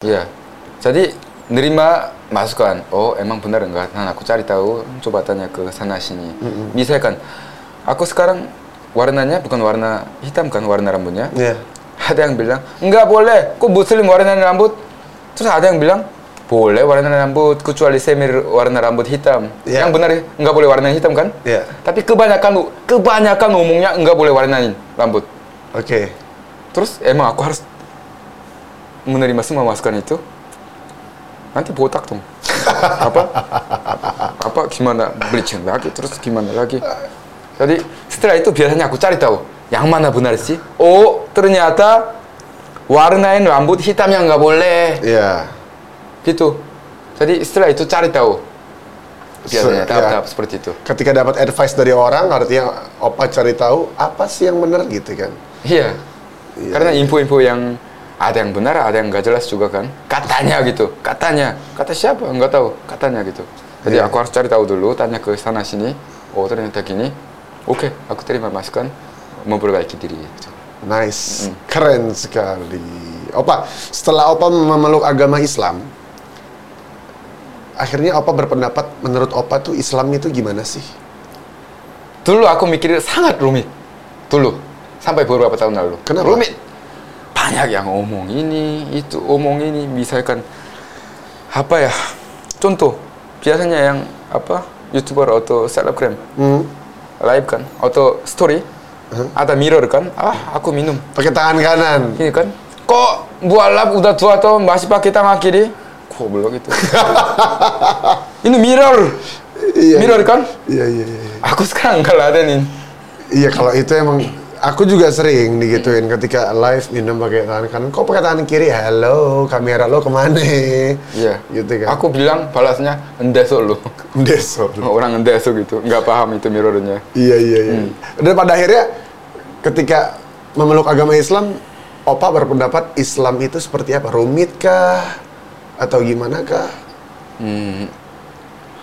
Iya. Jadi nerima masukan. Oh, emang benar enggak? Nah, aku cari tahu, coba tanya ke sana sini. Misalkan aku sekarang warnanya bukan warna hitam kan warna rambutnya. Iya. Ada yang bilang, enggak boleh, kok muslim warna rambut? Terus ada yang bilang, boleh warna rambut, kecuali semir warna rambut hitam. Iya. Yang benar enggak boleh warna hitam kan? Iya. Tapi kebanyakan kebanyakan ngomongnya enggak boleh warnain rambut. Oke. Terus emang aku harus menerima semua masukan itu? Nanti botak dong. apa? Apa gimana bleaching lagi terus gimana lagi? Jadi setelah itu biasanya aku cari tahu yang mana benar sih? Oh ternyata warnain rambut hitam yang nggak boleh Iya. gitu. Jadi setelah itu cari tahu biasanya Se- tahap-tahap ya. seperti itu. Ketika dapat advice dari orang, artinya opa cari tahu apa sih yang benar gitu kan? Iya. Iya, Karena iya. info-info yang ada yang benar, ada yang nggak jelas juga kan. Katanya gitu, katanya. Kata siapa? Nggak tahu. Katanya gitu. Jadi Iya. aku harus cari tahu dulu, tanya ke sana sini. Oh ternyata gini. Oke, aku terima masukan, memperbaiki diri. Gitu. Nice, keren sekali. Opa, setelah Opa memeluk agama Islam, akhirnya Opa berpendapat menurut Opa tuh Islam itu gimana sih? Dulu aku mikir sangat rumit. Dulu, sampai beberapa tahun lalu. Kenapa? Rumit. Banyak yang ngomong ini, itu omong ini. Misalkan apa ya? Contoh, biasanya yang apa? Youtuber atau selebgram? Hmm, live kan? Atau story? Ada mirror kan? Ah aku minum. Pakai tangan kanan. ini kan? Kok? Buat lap udah tua tuh masih pakai tangan kiri. Kok belum gitu ini mirror. Iya, mirror kan? Iya, iya, iya. aku sekarang kalau ada nih Iya, kalau itu emang aku juga sering digituin ketika live minum pakai tangan kanan. Kok pakai tangan kiri? Halo, kamera lo ke mana? iya Gitu kan. aku bilang balasnya endesok lu Deso. orang endesok gitu nggak paham itu mirrornya Iya, iya, iya. Dan pada akhirnya ketika memeluk agama Islam, Opa berpendapat Islam itu seperti apa? Rumit kah? Atau gimana kah?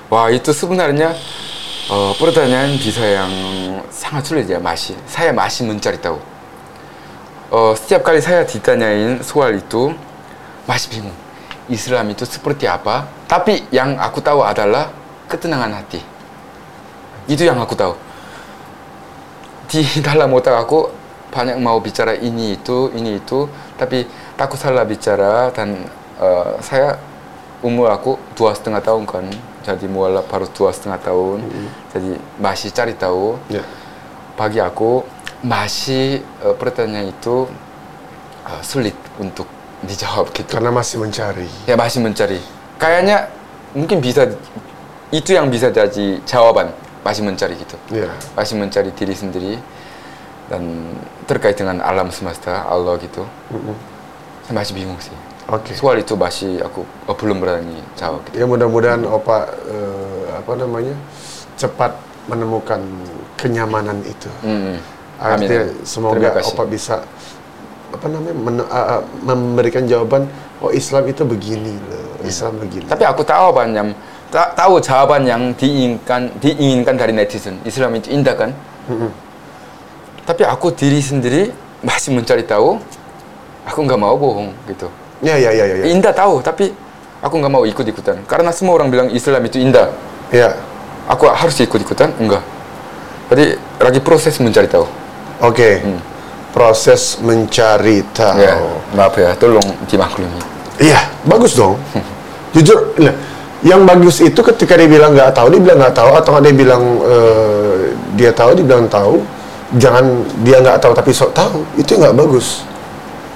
Wah itu sebenarnya 어, 뿌르다냐는 비서양 상하 출리지야 맛이 사야 맛이 문자리 따고 어, 스티압까지 사야 디타냐인 소알리또. 맛이 비무 이슬람이 또 스포르티 아빠 따피 양 아쿠 따오 아달라 끄트나간 하띠 이두 양 아쿠 따오 디 달라 못 따갖고 반양 마오 비자라 이니 이또 이니 이또 따피 따쿠 살라 비자라 단 어, 사야 우물 아쿠 두아스 등가 따온 건 jadi mualaf baru dua setengah tahun. Jadi masih cari tahu. Ya. bagi aku masih eh, pertanyaan itu eh, sulit untuk dijawab gitu. Karena masih mencari. ya masih mencari. Kayaknya mungkin bisa itu yang bisa jadi jawaban. Masih mencari gitu. Iya. masih mencari diri sendiri. Dan terkait dengan alam semesta Allah gitu. Saya masih bingung sih Oke. soal itu masih aku oh, belum berani jawab gitu. Ya mudah-mudahan Opa eh, apa namanya cepat menemukan kenyamanan itu. Mm-mm. Artinya Amin. semoga. Opa bisa apa namanya men- a- memberikan jawaban oh Islam itu begini loh, Islam begini. Tapi aku tahu jawaban yang ta- tahu jawaban yang diinginkan diinginkan dari netizen. Islam itu indah kan? Tapi aku diri sendiri masih mencari tahu. Aku nggak mau bohong gitu. Ya ya ya ya. Ya. Indah tahu, tapi aku nggak mau ikut-ikutan. Karena semua orang bilang Islam itu indah. Ya. Aku harus ikut-ikutan? Enggak. Jadi lagi proses mencari tahu. Oke. Proses mencari tahu. Ya, maaf ya, tolong dimaklumi. Iya, bagus dong. Jujur, nah, yang bagus itu ketika dia bilang nggak tahu, dia bilang nggak tahu, atau nggak dia bilang eh, dia tahu, dia bilang tahu. Jangan dia nggak tahu tapi sok tahu, itu nggak bagus.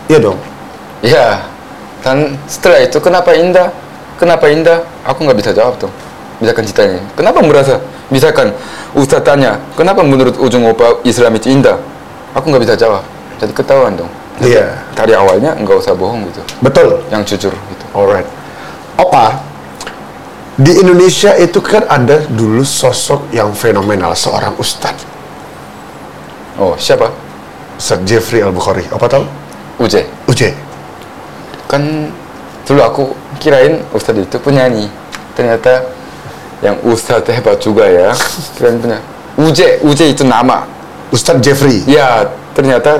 Iya dong. Ya, dan setelah itu kenapa indah? Kenapa indah? Aku nggak bisa jawab tuh. Misalkan ditanya, kenapa merasa? Misalkan Ustaz tanya, kenapa menurut ujung opa Islam itu indah? Aku nggak bisa jawab. Jadi ketahuan dong. Iya. Dari awalnya nggak usah bohong gitu. Betul. Yang jujur gitu. Alright. Opa, di Indonesia itu kan ada dulu sosok yang fenomenal, seorang ustadz. Oh, siapa? Ustadz Jeffrey Al-Bukhari. Apa tahu? Uje. Uje. Kan dulu aku kirain Ustaz itu penyanyi. Ternyata yang Ustaz hebat juga ya. Kirain punya. Uje, Uje itu nama. Ustadz Jeffrey. Ya, ternyata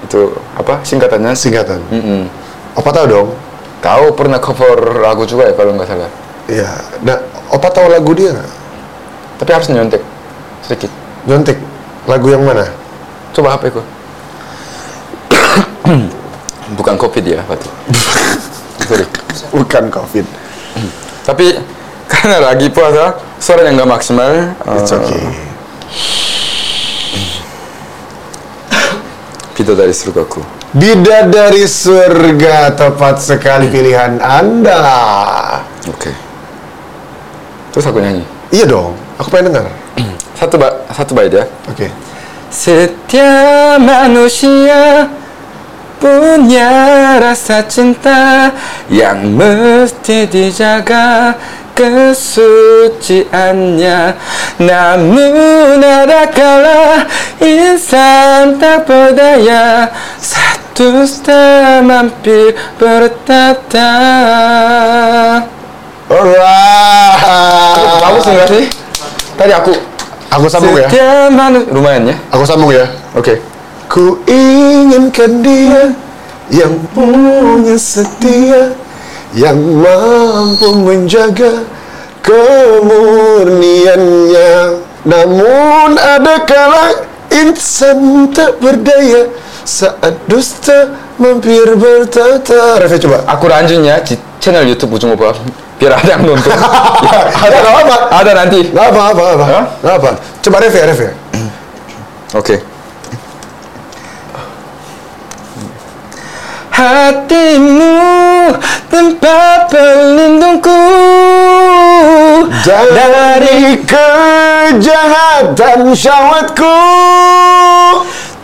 itu apa singkatannya? Singkatan. Mm-mm. Apa tahu dong? tahu pernah cover lagu juga ya kalau nggak salah. Iya. Nah, Opa tahu lagu dia nggak? Tapi harus nyontek sedikit. Nyontek. Lagu yang mana? Coba HP ku. Bukan covid ya. Sorry. Bukan COVID. Tapi karena lagi puasa, suaranya nggak maksimal. It's eh, okay. Bidadari surgaku. Bidadari surga tepat sekali pilihan Anda. Oke. Terus aku nyanyi. Iya dong, aku pengen dengar. Satu ba satu bait ya. Oke. Setiap manusia punya rasa cinta yang mesti dijaga kesuciannya Namun ada kala insan tak berdaya Satu tak mampir bertata Alright. Bagus enggak sih? Tadi aku Aku sambung ya. Setiap manusia Lumayan ya? Aku sambung ya. Oke Ku inginkan dia yang punya setia yang mampu menjaga kemurniannya. Namun ada kala insan tak berdaya saat dusta mampir bertata. Reva coba. aku ranjun ya di channel YouTube Ujung Opa biar ada yang nonton. ya, ada apa-apa. Ada nanti. Gak apa, apa, apa, apa. Coba Reva, ya, Reva. Oke. Hatimu tempat pelindungku. Dari kejahatan syahwatku.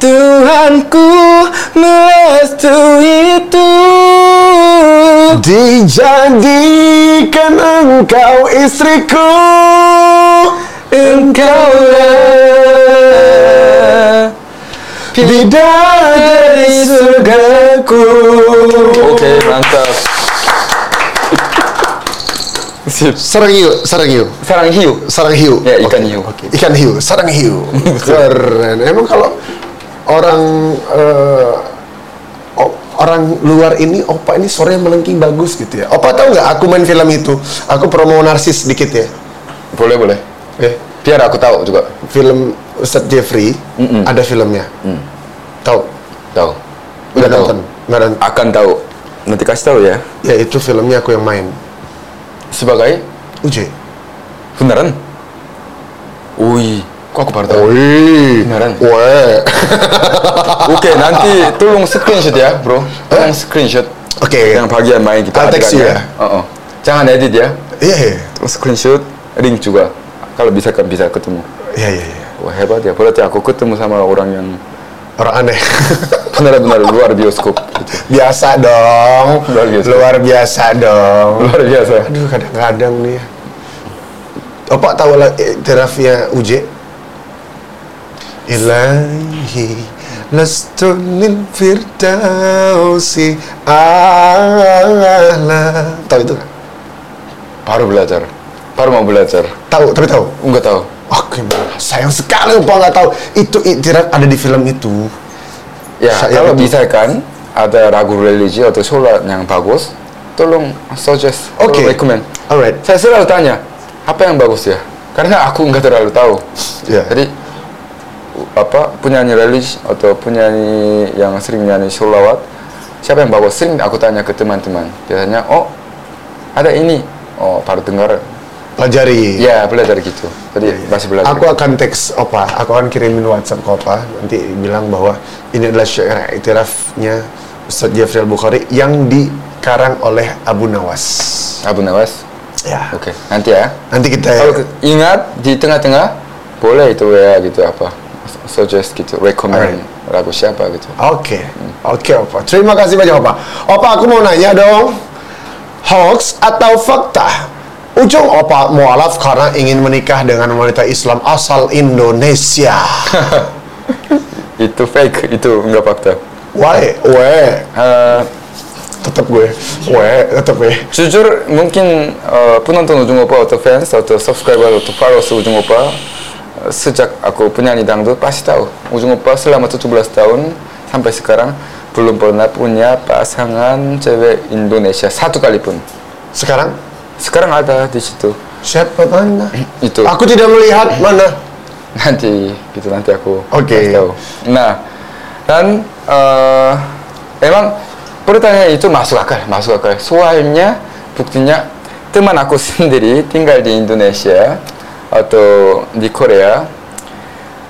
Tuhanku merestui itu Dijadikan engkau istriku. Engkaulah Bidadari surgaku. Oke mantap. Sip. Sarang hiu, sarang hiu. Sarang hiu. Sarang hiu. Ya, ikan Oke. hiu. Ikan hiu, sarang hiu. Keren. Emang kalau orang eh, o- Orang luar ini Opa ini suaranya melengking bagus gitu ya. Opa tahu nggak aku main film itu? Aku promo narsis dikit ya. Boleh boleh. Eh, Biar aku tahu juga. Film Ustadz Jeffrey Mm-mm. ada filmnya. Tahu? Tahu Udah tahu. nonton? Nggak nonton? Akan tahu Nanti kasih tahu ya Ya itu filmnya aku yang main. Sebagai Uje. Beneran? Wih Kok aku baru tahu Wih. Beneran? Weh. Oke, nanti tolong screenshot ya, bro. Tolong screenshot. Oke. Yang bagian main kita I'll text you adakan Oh, oh. Jangan edit ya. Iya, iya. Tolong screenshot, link juga. Kalau bisa kan bisa ketemu. Iya, iya, iya. Wah hebat ya. Berarti aku ketemu sama orang yang Orang aneh. benar-benar luar bioskop. Gitu. biasa dong. Luar biasa. Luar biasa dong. Luar biasa. Aduh, kadang-kadang nih. Opa tahu lah iktirafnya Uje? Ilahi lastu lil firdausi ala Tahu itu kan? Baru belajar. Baru mau belajar. Tahu, tapi tahu. Enggak tahu. Oh, gimana? Sayang sekali Opa nggak tahu. Itu iktiraf ada di film itu. Ya, Saya kalau betul. bisa kan ada lagu religi atau sholat yang bagus, tolong suggest, Oke. recommend. Alright. Saya selalu tanya, apa yang bagus ya? Karena aku nggak terlalu tahu. Ya. Jadi apa penyanyi religi atau penyanyi yang sering nyanyi sholawat, siapa yang bagus? Sering aku tanya ke teman-teman. Biasanya, oh ada ini, oh baru dengar. Pelajari. Ya belajar gitu. Jadi masih belajar. Aku akan teks Opa, aku akan kirimin WhatsApp ke Opa nanti bilang bahwa ini adalah syair iktirafnya Ustadz Jeffrey Al-Bukhari yang dikarang oleh Abu Nawas. Abu Nawas. Ya. Oke, nanti ya. Nanti kita Kalau ke- ingat di tengah-tengah boleh itu ya gitu apa suggest gitu recommend lagu siapa gitu. Oke. Oke, Opa. Terima kasih banyak, Opa. Opa, aku mau nanya dong. Hoax atau fakta? Ujung Opa mualaf karena ingin menikah dengan wanita Islam asal Indonesia. itu fake itu enggak fakta. Why? Weh, Eh, tetep gue. Weh, tetep gue. jujur mungkin eh, penonton ujung opa atau fans atau subscriber atau followers ujung opa eh, sejak aku penyanyi dangdut pasti tahu ujung opa selama 17 tahun sampai sekarang belum pernah punya pasangan cewek Indonesia satu kali pun. Sekarang Sekarang ada di situ. siapa mana? Itu Aku tidak melihat mana. nanti gitu nanti aku Oke. tahu. Nah dan eh, emang pertanyaan itu masuk akal, masuk akal. Soalnya buktinya teman aku sendiri tinggal di Indonesia atau di Korea,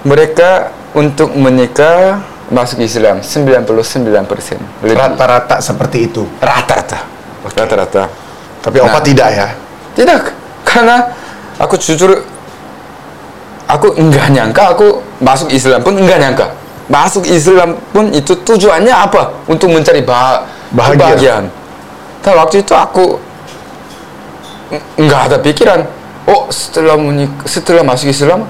mereka untuk menikah masuk Islam 99% lebih Rata-rata seperti itu. rata-rata rata-rata Tapi Opa Nah. tidak ya. tidak karena aku jujur aku enggak nyangka aku masuk Islam pun enggak nyangka. Masuk Islam pun itu tujuannya apa? Untuk mencari bah Bahagia. kebahagiaan. Tapi waktu itu aku en- enggak ada pikiran. Oh setelah menik setelah masuk Islam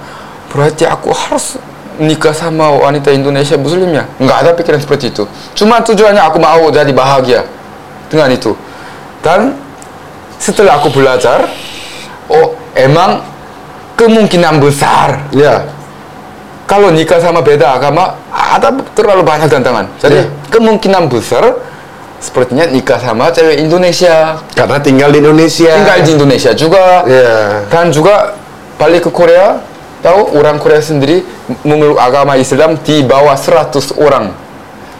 berarti aku harus nikah sama wanita Indonesia Muslimnya. Enggak ada pikiran seperti itu. Cuma tujuannya aku mau jadi bahagia dengan itu. Dan setelah aku belajar oh emang kemungkinan besar Ya. kalau nikah sama beda agama ada terlalu banyak tantangan. Jadi Iya. kemungkinan besar sepertinya nikah sama cewek Indonesia. Karena tinggal di Indonesia. Tinggal di Indonesia juga. Iya. Dan juga balik ke Korea, tahu orang Korea sendiri memeluk agama Islam di bawah 100 orang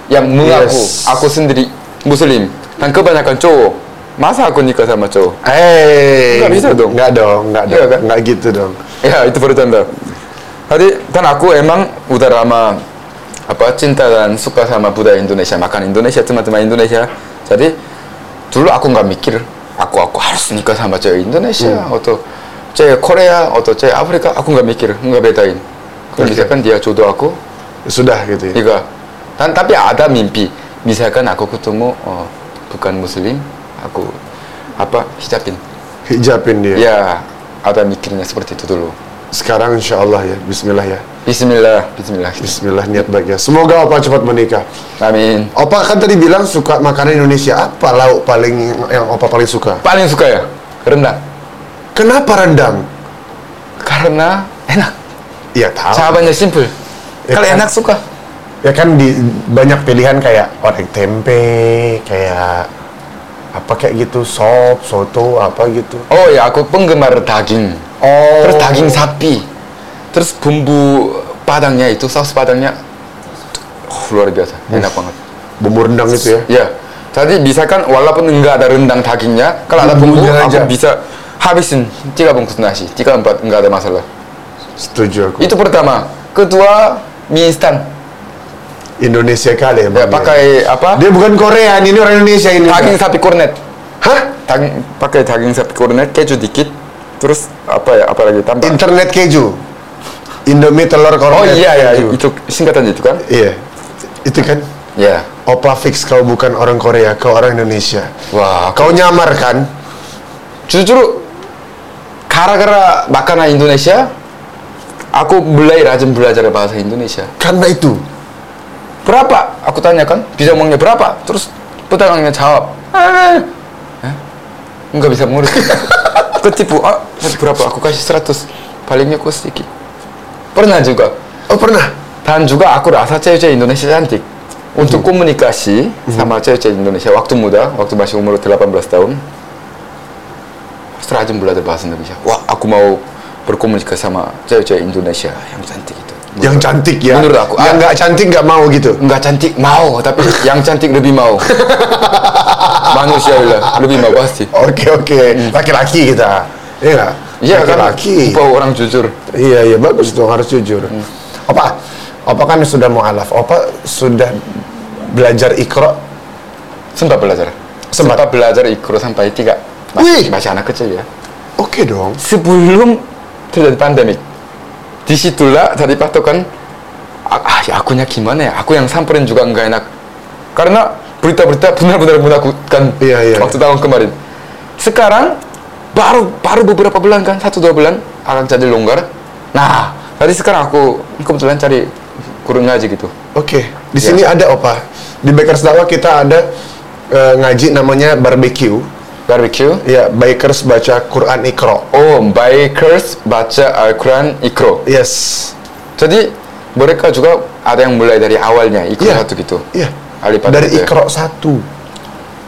yang mengaku Yes. aku sendiri Muslim dan kebanyakan cowok. Masa aku nikah sama cowok? Eh, Nggak bisa dong. Nggak dong, nggak Iya dong. kan? Nggak gitu dong. Ya itu bercanda. Tadi kan aku emang udah lama apa cinta dan suka sama budaya Indonesia, makan Indonesia, teman-teman Indonesia. Jadi dulu aku nggak mikir aku aku harus nikah sama cewek Indonesia atau cewek Korea atau cewek Afrika. Aku nggak mikir, nggak bedain. Kalau Oke. misalkan dia jodoh aku, Sudah gitu ya. iya. Dan tapi ada mimpi. Misalkan aku ketemu oh, bukan Muslim, aku apa hijabin. Hijabin dia. Ya ada mikirnya seperti itu dulu. Sekarang insya Allah ya. Bismillah ya. Bismillah, Bismillah. Bismillah niat baik ya. Semoga Opa cepat menikah. Amin. Opa kan tadi bilang suka makanan Indonesia. Apa lauk paling yang Opa paling suka? Paling suka ya rendang Kenapa rendang? karena enak. Ya tahu. Jawabannya simple. Ya Kalau kan? enak suka. Ya kan di banyak pilihan kayak orek tempe, kayak apa kayak gitu, sop, soto, apa gitu. Oh ya aku penggemar daging. Oh. Terus daging sapi. Terus bumbu padangnya itu saus padangnya oh, luar biasa, enak banget. Bumbu rendang itu ya. Ya. Jadi misalkan walaupun enggak ada rendang dagingnya, kalau ada bumbu Bumbunya aku aja. bisa habisin tiga bungkus nasi, tiga empat enggak ada masalah. Setuju aku. Itu pertama. Kedua mie instan. Indonesia kali ya. Ya, Bang, pakai apa? Dia bukan Korea, ini orang Indonesia ini. Daging sapi kornet. Hah? daging pakai daging sapi kornet keju dikit terus apa ya apalagi tambah Internet keju. Indomie telur kornet. oh iya ya keju. itu singkatan itu kan Iya. Itu kan ya Opa fix kau bukan orang Korea, kau orang Indonesia. wah Kau nyamar kan? justru gara-gara makanan Indonesia aku mulai rajin belajar bahasa Indonesia Karena itu. Berapa? Aku tanyakan. Bisa ngomongnya berapa? Terus pedagang jawab eh, nggak bisa ngurus ketipu. Ah berapa? Aku kasih 100 palingnya aku sedikit. Pernah juga. Oh pernah? Dan juga aku rasa cewek-cewek Indonesia cantik. Untuk Mhm. komunikasi sama cewek-cewek Indonesia waktu muda, waktu masih umur 18 tahun, setelah rajin belajar bahasa Indonesia. Wah, aku mau berkomunikasi sama cewek-cewek Indonesia yang cantik Yang cantik ya. Menurut aku, Yang ah. nggak cantik nggak mau gitu. Enggak cantik mau, tapi yang cantik lebih mau. Manusia lah, lebih mau pasti. Oke oke. Laki-laki kita. Iya nggak? Iya kan, upah orang jujur. Iya iya bagus dong harus jujur. Hmm. Opa, Opa kan sudah mualaf. Opa sudah belajar ikro. Sempat belajar. Sempat. Sempat belajar ikro sampai tiga. Wih. Masih anak kecil ya. Oke dong. sebelum terjadi pandemik di situlah tadi patokan ah ah, ya akunya gimana ya aku yang samperin juga nggak enak karena berita-berita benar-benar menakutkan Iya, iya. waktu tahun kemarin sekarang baru baru beberapa bulan kan satu dua bulan akan jadi longgar nah tadi sekarang aku kebetulan cari kurung ngaji gitu Oke. Di Ya. sini ada Opa. Di Bakers Dakwah kita ada eh, ngaji namanya barbecue. Barbecue Ya, bikers baca Quran Ikro. oh bikers baca Al-Quran ikro Yes. jadi mereka juga ada yang mulai dari awalnya ikro Iya. satu gitu Iya. Alifat dari itu ya? Iqra satu.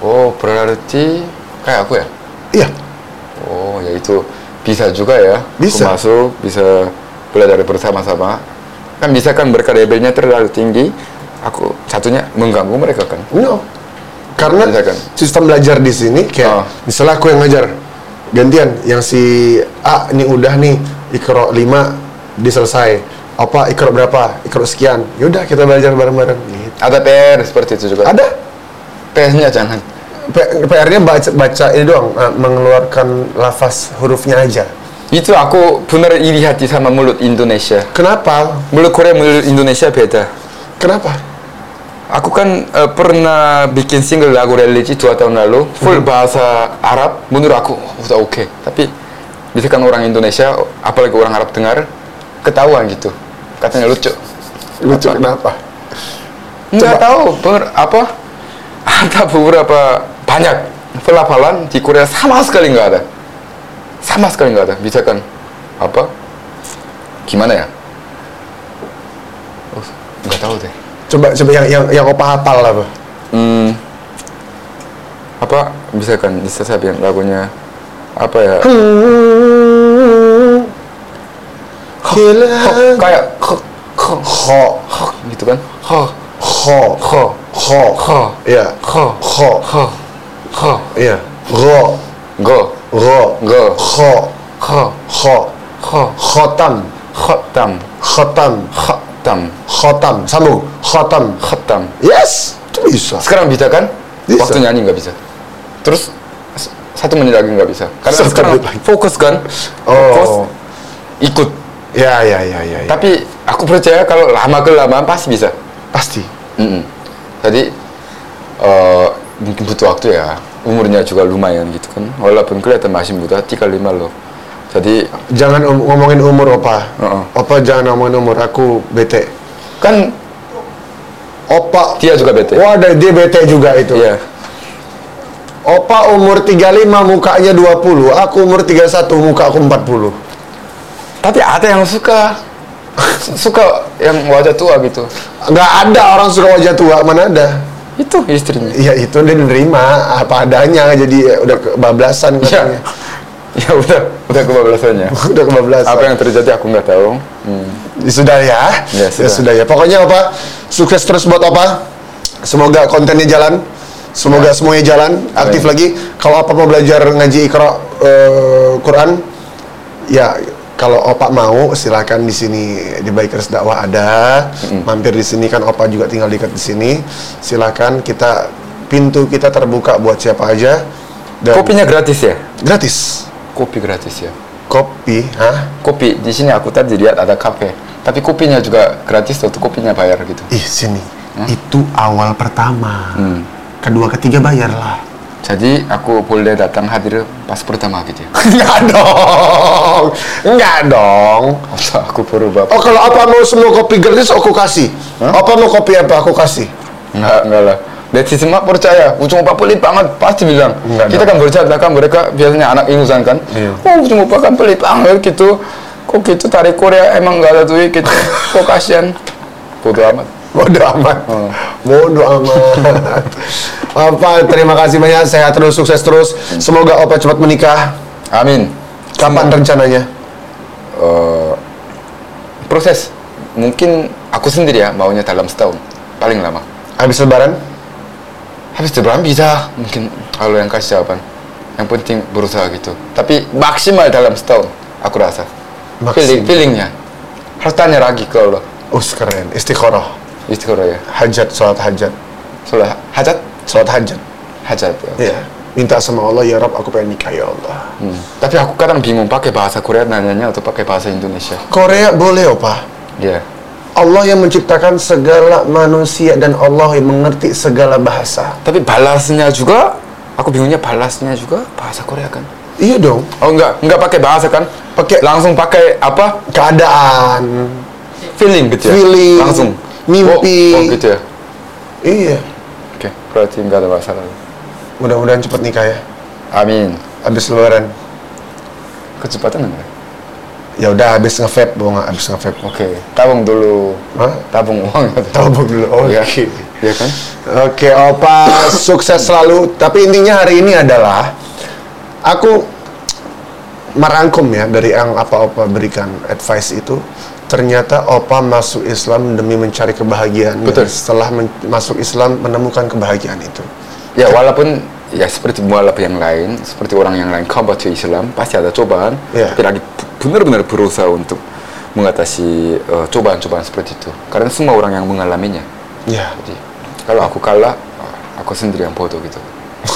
Oh, berarti kayak aku ya? Iya. Oh, ya itu bisa juga ya. Bisa. Aku masuk, bisa belajar bersama-sama. Kan bisa kan mereka levelnya terlalu tinggi, aku satunya mengganggu mereka kan. No. Karena Bisa kan? sistem belajar di sini kayak Oh. misalnya aku yang ngajar gantian yang si A ini udah nih Iqra 5 dia selesai. Apa Iqra berapa? Iqra sekian. Yaudah kita belajar bareng-bareng gitu. Ada PR seperti itu juga. Ada PR-nya jangan. P- PR-nya baca baca ini doang, eh, mengeluarkan lafaz hurufnya aja. Itu aku benar iri hati sama mulut Indonesia. Kenapa? Mulut Korea, mulut Indonesia beda. Kenapa? Aku kan eh, pernah bikin single lagu religi dua tahun lalu, full bahasa Arab. Menurut aku udah oke. Tapi misalkan orang Indonesia, apalagi orang Arab dengar, ketahuan gitu. Katanya lucu. Lucu kenapa? Nggak tahu bener, apa ada beberapa banyak pelafalan di Korea sama sekali nggak ada. Sama sekali nggak ada. Misalkan apa? Gimana ya? Oh, nggak tahu deh. Coba coba yang yang yang opa hafal apa? Hmm, apa? Misalkan bisa saya bilang lagunya apa ya? Gila. Kayak ho, ho, gitu kan? Ho ho, ho ho, ho Iya. ho Ho, ho ho. iya. Ro, go. Ro, go. Ho, ho. Ho, ho. Khotam, khotam khotam, khotam khotam. Sambung. Khotam. khotam Yes, itu bisa. sekarang bisa kan Bisa. waktu nyanyi nggak bisa terus satu menit lagi nggak bisa karena Satu sekarang fokus kan Oh. fokus ikut Ya, ya, ya, ya, ya. tapi aku percaya kalau lama kelamaan pasti bisa Pasti. Mm-mm. Jadi eh, mungkin butuh waktu ya. Umurnya juga lumayan gitu kan. Walaupun kelihatan masih muda, 35 loh. Jadi Jangan om- ngomongin umur, Opa. Heeh. Opa jangan ngomongin umur, aku bete. kan Opa, dia juga bete. wah ada- dia bete juga itu. Iya. Opa umur 35 mukanya 20, aku umur 31 muka aku 40. Tapi ada yang suka suka yang wajah tua gitu. Nggak ada orang suka wajah tua, mana ada? Itu istrinya. Iya itu dia nerima apa adanya, jadi ya udah kebablasan Iya. katanya. Ya udah, udah kebablasannya. udah kebablasan. Apa yang terjadi aku nggak tahu. Hmm. Sudah ya? Ya, Ya, sudah. sudah ya. Pokoknya apa? Sukses terus buat apa? Semoga kontennya jalan. Semoga Ya. semuanya jalan, aktif Amin. lagi. Kalau apa mau belajar ngaji Iqra eh, Quran, ya kalau Opa mau silakan di sini di Bikers Dakwah ada. Mampir di sini kan Opa juga tinggal dekat di sini. Silakan kita pintu kita terbuka buat siapa aja. Dan Kopinya gratis ya? gratis. Kopi gratis ya. Kopi, hah? Kopi di sini aku tadi lihat ada kafe. Tapi kopinya juga gratis atau kopinya bayar gitu. Ih sini, itu awal pertama. Hmm. Kedua ketiga bayarlah. Jadi aku boleh datang hadir pas pertama gitu ya. Enggak dong, enggak dong. Masa aku berubah? Oh kalau apa mau semua kopi gratis aku kasih. Apa mau kopi apa aku kasih? Enggak, enggak lah. Dari semua percaya, ujung Pak pelit banget, pasti bilang. Enggak kita kan bercanda kan, mereka biasanya anak ingusan kan. Iya. Oh, ujung Pak kan pelit banget gitu. Kok gitu tarik Korea emang nggak ada duit gitu. Kok kasihan. Bodoh amat. Bodoh amat. Hmm. Bodoh amat. apa terima kasih banyak, sehat terus, sukses terus. Semoga Opa cepat menikah. Amin. Kapan rencananya? Eh, proses. Mungkin aku sendiri ya maunya dalam setahun. Paling lama. Habis lebaran? Habis lebaran bisa mungkin kalau yang kasih jawaban. Yang penting berusaha gitu. Tapi maksimal dalam setahun aku rasa. Maksimal. Feeling, feelingnya. Harus tanya lagi ke Allah. Us keren, istiqoroh. Istiqoroh ya. Hajat, sholat hajat. Soalnya hajat, Sholat hajat. hajat. Ya. Iya. Minta sama Allah, ya Rob, aku pengen nikah ya Allah. Hmm. Tapi aku kadang bingung pakai bahasa Korea nanyanya atau pakai bahasa Indonesia. Korea boleh, Opa. Ya. Allah yang menciptakan segala manusia dan Allah yang mengerti segala bahasa. Tapi balasnya juga, aku bingungnya balasnya juga bahasa Korea kan. Iya dong. Oh enggak, enggak pakai bahasa kan? Pakai- langsung pakai apa? Keadaan. Feeling gitu ya. Feeling, Langsung. mimpi. Oh, oh gitu ya. Iya. Oke, berarti enggak ada masalah. Mudah-mudahan cepat nikah ya. Amin. Habis lebaran. Kecepatan enggak? Ya udah habis nge-vape, bunga habis nge-vape. Oke, tabung dulu. Hah? Tabung uang. Tabung dulu. Oke. Ya, ya kan? Oke, Opa sukses selalu. Tapi intinya hari ini adalah aku merangkum ya dari yang apa Opa berikan advice itu. Ternyata Opa masuk Islam demi mencari kebahagiaan. Betul. setelah men- masuk Islam menemukan kebahagiaan itu. Ya walaupun ya seperti mualaf yang lain, seperti orang yang lain convert to Islam pasti ada cobaan. Iya. Tapi lagi benar-benar berusaha untuk mengatasi eh, cobaan-cobaan seperti itu. Karena semua orang yang mengalaminya. Ya, Jadi kalau aku kalah, aku sendiri yang bodoh gitu.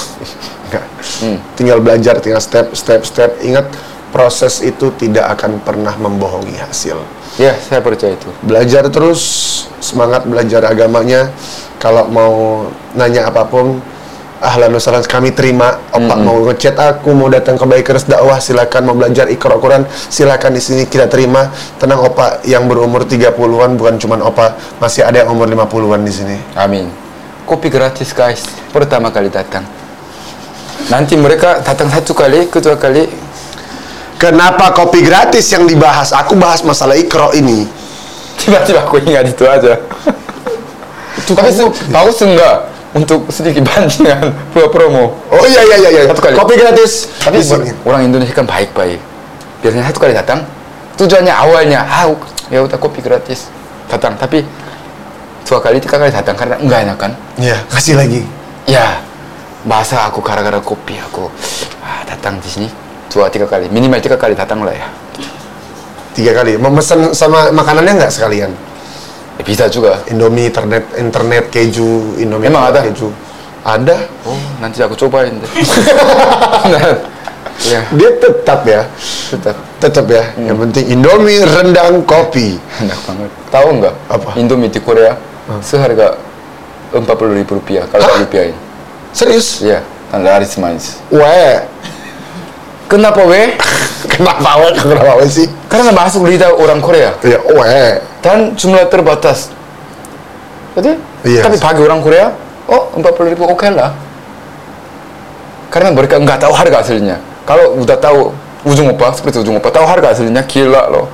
enggak. Hmm. Tinggal belajar, tinggal step, step, step. Ingat proses itu tidak akan pernah membohongi hasil. Ya, saya percaya itu. belajar terus semangat belajar agamanya kalau mau nanya apa pun ahlan wasahlan kami terima opak mau ngechat aku mau datang ke Bikers dakwah silakan mau belajar Iqra Quran silakan di sini kita terima tenang opak yang berumur 30-an bukan cuman opak masih ada yang umur 50-an di sini Amin. Kopi gratis guys, pertama kali datang. Nanti mereka datang satu kali, kedua kali. kenapa kopi gratis yang dibahas aku bahas masalah Iqra ini Tiba-tiba aku ingat itu aja. Tapi bagus enggak untuk sedikit bandingan dua promo. oh iya iya iya iya Satu kali. kopi gratis Tapi di sini. orang Indonesia kan baik-baik. Biasanya satu kali datang, tujuannya awalnya, ah ya udah kopi gratis datang. Tapi dua kali, tiga kali datang karena enggak enak kan? ya kasih lagi Ya, bahasa aku gara-gara kopi aku ah, datang di sini dua tiga kali, minimal tiga kali datang lah ya. tiga kali memesan sama makanannya nggak sekalian Ya, bisa juga. Indomie internet internet keju Indomie Emang ada? keju ada Oh, nanti aku cobain deh. ya, dia tetap ya tetap tetap ya yang penting Indomie rendang kopi enak banget. Tahu nggak? Apa? Indomie di Korea seharga empat puluh ribu rupiah kalau rupiahin. serius Iya, dan laris manis. weh Kenapa weh? kenapa weh kenapa weh sih Karena masuk lidah orang Korea ya weh dan jumlah terbatas. Jadi, Iya. tapi bagi orang Korea, oh empat puluh ribu oke lah. Karena mereka nggak tahu harga aslinya. Kalau udah tahu ujung opa seperti ujung opa tahu harga aslinya gila loh.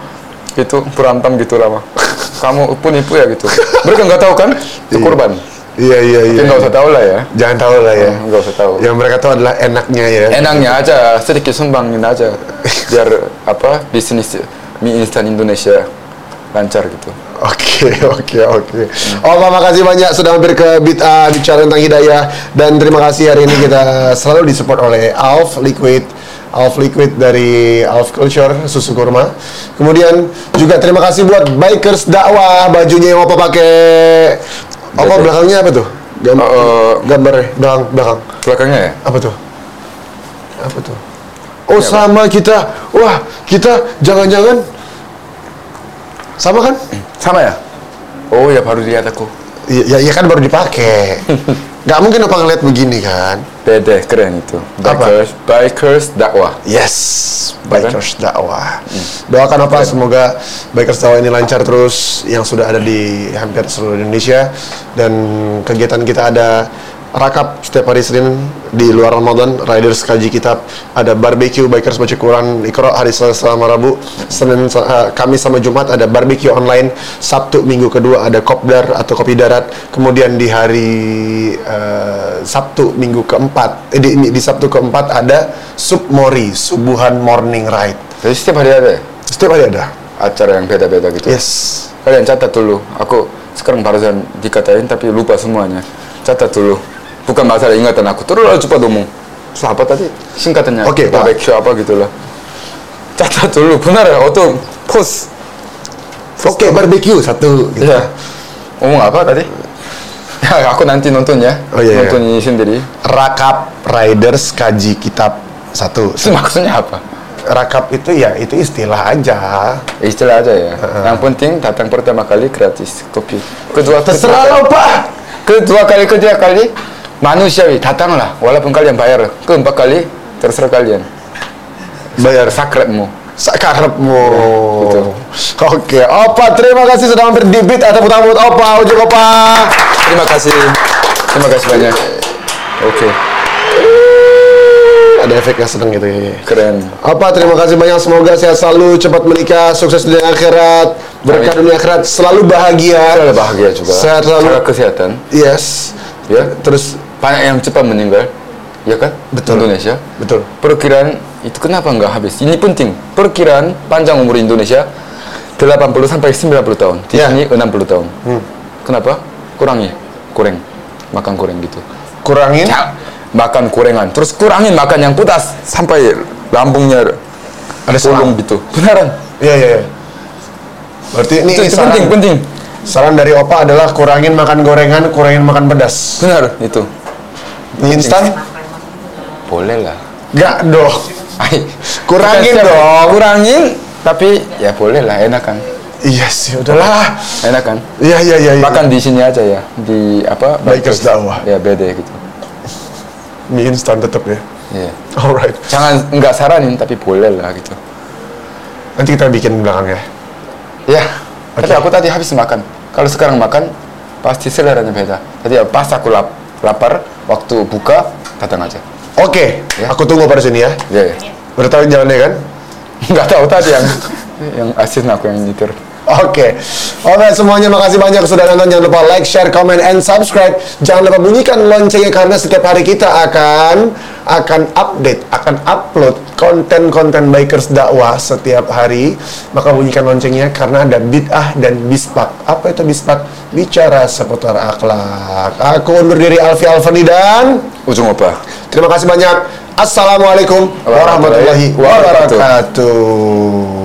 Itu berantem gitu lah mah. Kamu penipu ya gitu. Mereka nggak tahu kan? Itu Iya. korban. Iya iya iya Tapi nggak usah tahu lah ya. jangan tahu lah ya nggak usah tahu. yang mereka tahu adalah enaknya ya Enaknya aja sedikit sumbangin aja biar apa bisnis mie instan Indonesia lancar gitu. Oke, oke, oke. Oh, Pak, makasih banyak sudah mampir ke Bita bicara tentang hidayah dan terima kasih hari ini kita selalu disupport oleh Alf Liquid. Alf Liquid dari Alf Culture susu kurma. Kemudian juga terima kasih buat Bikers dakwah bajunya yang Opa pakai. Oke. belakangnya apa tuh? Gam Eh, gambarnya belakang belakang. Belakangnya ya? Apa tuh? Apa tuh? Oh, sama kita. Wah, kita jangan-jangan sama kan? Sama ya? Oh ya baru lihat aku. Ya, ya, kan baru dipakai. Gak mungkin apa ngeliat begini kan? Bede keren itu. Apa? Bikers, bikers dakwah. Yes, Ya kan? Bikers dakwah. Doakan apa semoga Bikers dakwah ini lancar terus yang sudah ada di hampir seluruh Indonesia dan kegiatan kita ada rakap setiap hari Senin di luar Ramadan Riders kaji kitab ada barbecue Bikers baca Quran Iqra hari Selasa sama Rabu Senin eh, Kamis sama Jumat ada barbecue online Sabtu minggu kedua ada kopdar atau kopi darat kemudian di hari eh, Sabtu minggu keempat eh, di, di Sabtu keempat ada sub mori subuhan morning ride Jadi setiap hari ada setiap hari ada acara yang beda-beda gitu. yes Kalian catat dulu. Aku sekarang barusan dikatain tapi lupa semuanya. Catat dulu. Bukan masalah ingatan aku. Terus lalu cepat ngomong. Terus apa tadi? Singkatannya. Oke, Pak. barbecue apa gitu lah. Catat dulu. Benar ya? Auto post. oke barbecue satu gitu. Iya. Ngomong apa tadi? Ya, aku nanti nonton ya. Oh, iya, iya. Nonton ini sendiri. rakap riders kaji kitab satu Itu maksudnya apa? rakap itu ya itu istilah aja Istilah aja ya. Yang penting datang pertama kali gratis kopi. Kedua terserah lo pak Kedua kali, ketiga kali manusiawi datanglah walaupun kalian bayar. Keempat kali terserah kalian. bayar Sakratmu. sakarepmu Betul. oke opa terima kasih sudah mampir di beat atau tepuk buat opa ujung opa Terima kasih. Terima kasih banyak. Oke. ada efeknya seneng gitu ya. Keren. Apa terima kasih banyak semoga sehat selalu cepat menikah sukses di dunia akhirat berkah dunia akhirat selalu bahagia Saya bahagia juga. Sehat selalu. Kesehatan. yes Ya. terus Banyak yang cepat meninggal. Ya kan? Betul. Indonesia. betul Perkiraan itu kenapa nggak habis? Ini penting. Perkiraan panjang umur Indonesia 80 sampai 90 tahun. Di Ya. sini 60 tahun. Hmm. Kenapa? Kurangi. Kurang. Makan kurang gitu. kurangin Ya, makan kurangan. Terus kurangin makan yang pedas sampai lambungnya Ada bolong gitu. Beneran. iya iya iya. berarti ini Itu, itu saran, penting, penting. saran dari opa adalah kurangin makan gorengan kurangin makan pedas Benar itu. Mie instan Boleh lah. Gak dong Kurangin dong. Kurangin, tapi ya boleh lah, enak kan. iya sih udahlah Enak kan. iya iya iya iya. Makan di sini aja ya, di apa? Bakers Dakwah. Ya beda gitu. mie instan tetap ya Iya. alright Jangan nggak saranin, tapi boleh lah gitu. nanti kita bikin belakang ya Ya. Tapi Oke. aku tadi habis makan. Kalau sekarang makan, pasti seleranya beda. Tadi pas aku lap, lapar, waktu buka datang aja. oke Ya. aku tunggu pada sini ya Ya. ya. udah tahu jalannya kan Nggak tahu tadi yang yang asin aku yang nyetir. Oke, oke semuanya makasih banyak sudah nonton. Jangan lupa like, share, comment, and subscribe. Jangan lupa bunyikan loncengnya karena setiap hari kita akan akan update, akan upload konten-konten bikers dakwah setiap hari. Maka bunyikan loncengnya karena ada bid'ah dan bispak. Apa itu bispak? Bicara seputar akhlak. Aku undur diri Alfi Alfani dan Ujung apa? terima kasih banyak. Assalamualaikum warahmatullahi wabarakatuh.